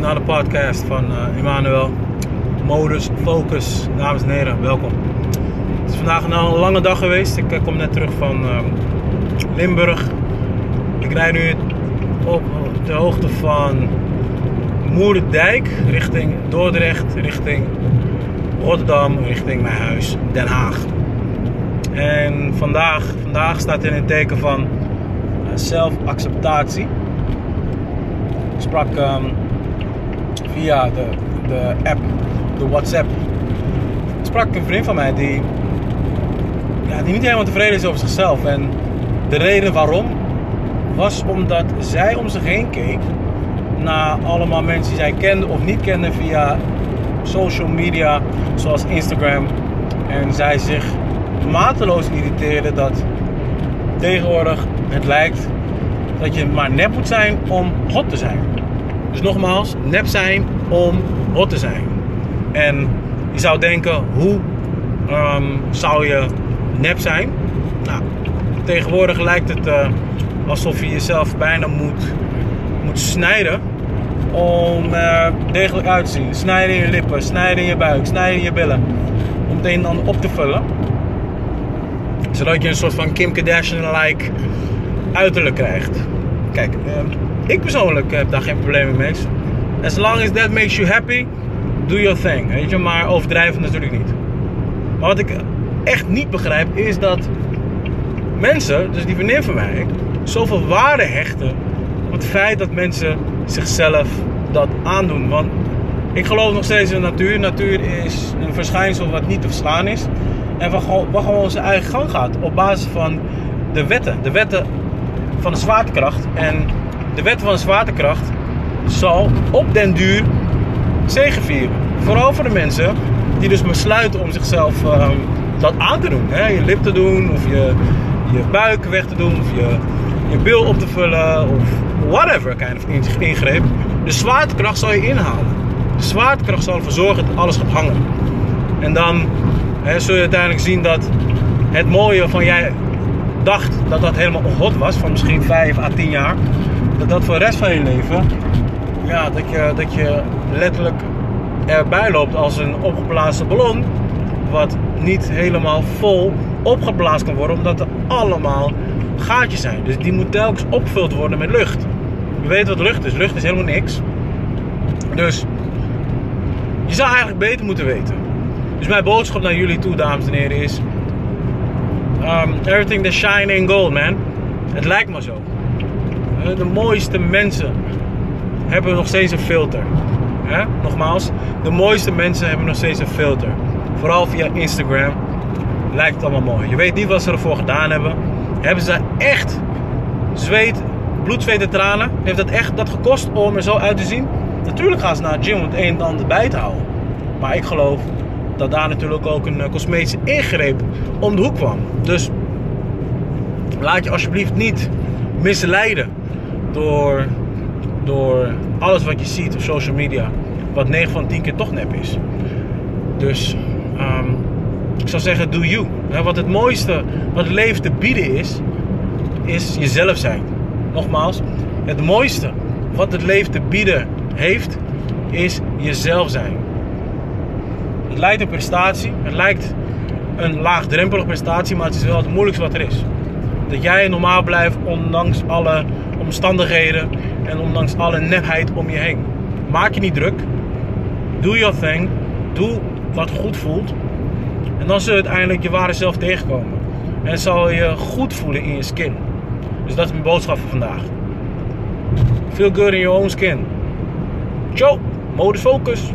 naar de podcast van uh, Emmanuel. Modus Focus. Dames en heren, welkom. Het is vandaag een lange dag geweest. Ik uh, kom net terug van uh, Limburg. Ik rijd nu op de hoogte van Moerdijk richting Dordrecht, richting Rotterdam, richting mijn huis Den Haag. En vandaag, vandaag staat in het teken van zelfacceptatie. Ik sprak um, via de, de app, de WhatsApp. Ik sprak een vriend van mij die, ja, die niet helemaal tevreden is over zichzelf. En de reden waarom was omdat zij om zich heen keek naar allemaal mensen die zij kende of niet kende via social media zoals Instagram. En zij zich mateloos irriteerde dat tegenwoordig het lijkt dat je maar nep moet zijn om hot te zijn. Dus nogmaals, nep zijn om hot te zijn. En je zou denken, hoe um, zou je nep zijn? Nou, tegenwoordig lijkt het uh, alsof je jezelf bijna moet, moet snijden om uh, degelijk uit te zien. Snijden in je lippen, snijden in je buik, snijden in je billen. Om het een op te vullen. Zodat je een soort van Kim Kardashian-like uiterlijk krijgt. Kijk, uh, ik persoonlijk heb daar geen probleem mee. As long as that makes you happy, do your thing. Weet je, maar overdrijven natuurlijk niet. Wat ik echt niet begrijp is dat mensen, dus die vriendin van mij, zoveel waarde hechten op het feit dat mensen zichzelf dat aandoen. Want ik geloof nog steeds in natuur. Natuur is een verschijnsel wat niet te verslaan is. En wat gewoon, wat gewoon zijn eigen gang gaat op basis van de wetten. De wetten van de zwaartekracht. En de wet van de zwaartekracht zal op den duur zegevieren. Vooral voor de mensen die dus besluiten om zichzelf uh, dat aan te doen. Hè? Je lip te doen, of je, je buik weg te doen, of je, je bil op te vullen, of whatever kind of ingreep. De zwaartekracht zal je inhalen. De zwaartekracht zal ervoor zorgen dat alles gaat hangen. En dan hè, zul je uiteindelijk zien dat het mooie van jij dacht dat dat helemaal hot was, van misschien 5 à 10 jaar, dat dat voor de rest van je leven, ja, dat je, dat je letterlijk erbij loopt als een opgeblazen ballon, wat niet helemaal vol opgeblazen kan worden, omdat er allemaal gaatjes zijn. Dus die moet telkens opgevuld worden met lucht. Je weet wat lucht is. Lucht is helemaal niks. Dus je zou eigenlijk beter moeten weten. Dus mijn boodschap naar jullie toe, dames en heren, is Um, everything that shine in gold, man. Het lijkt maar zo. De mooiste mensen hebben nog steeds een filter. Nogmaals, de mooiste mensen hebben nog steeds een filter. Vooral via Instagram lijkt het allemaal mooi. Je weet niet wat ze ervoor gedaan hebben. Hebben ze echt zweet, bloed, zweet en tranen? Heeft dat echt dat gekost om er zo uit te zien? Natuurlijk gaan ze naar gym om het een en ander bij te houden. Maar ik geloof dat daar natuurlijk ook een eh, cosmetische ingreep om de hoek kwam. Dus laat je alsjeblieft niet misleiden door, door alles wat je ziet op social media. Wat 9 van 10 keer toch nep is. Dus um, ik zou zeggen, do you. Wat het mooiste wat het leven te bieden is, is jezelf zijn. Nogmaals, het mooiste wat het leven te bieden heeft, is jezelf zijn. Lijkt een prestatie. Het lijkt een laagdrempelige prestatie, maar het is wel het moeilijkste wat er is. Dat jij normaal blijft ondanks alle omstandigheden en ondanks alle nepheid om je heen. Maak je niet druk. Doe your thing. Doe wat goed voelt. En dan zul je uiteindelijk je ware zelf tegenkomen. En zal je goed voelen in je skin. Dus dat is mijn boodschap voor vandaag. Feel good in your own skin. Ciao, modus focus.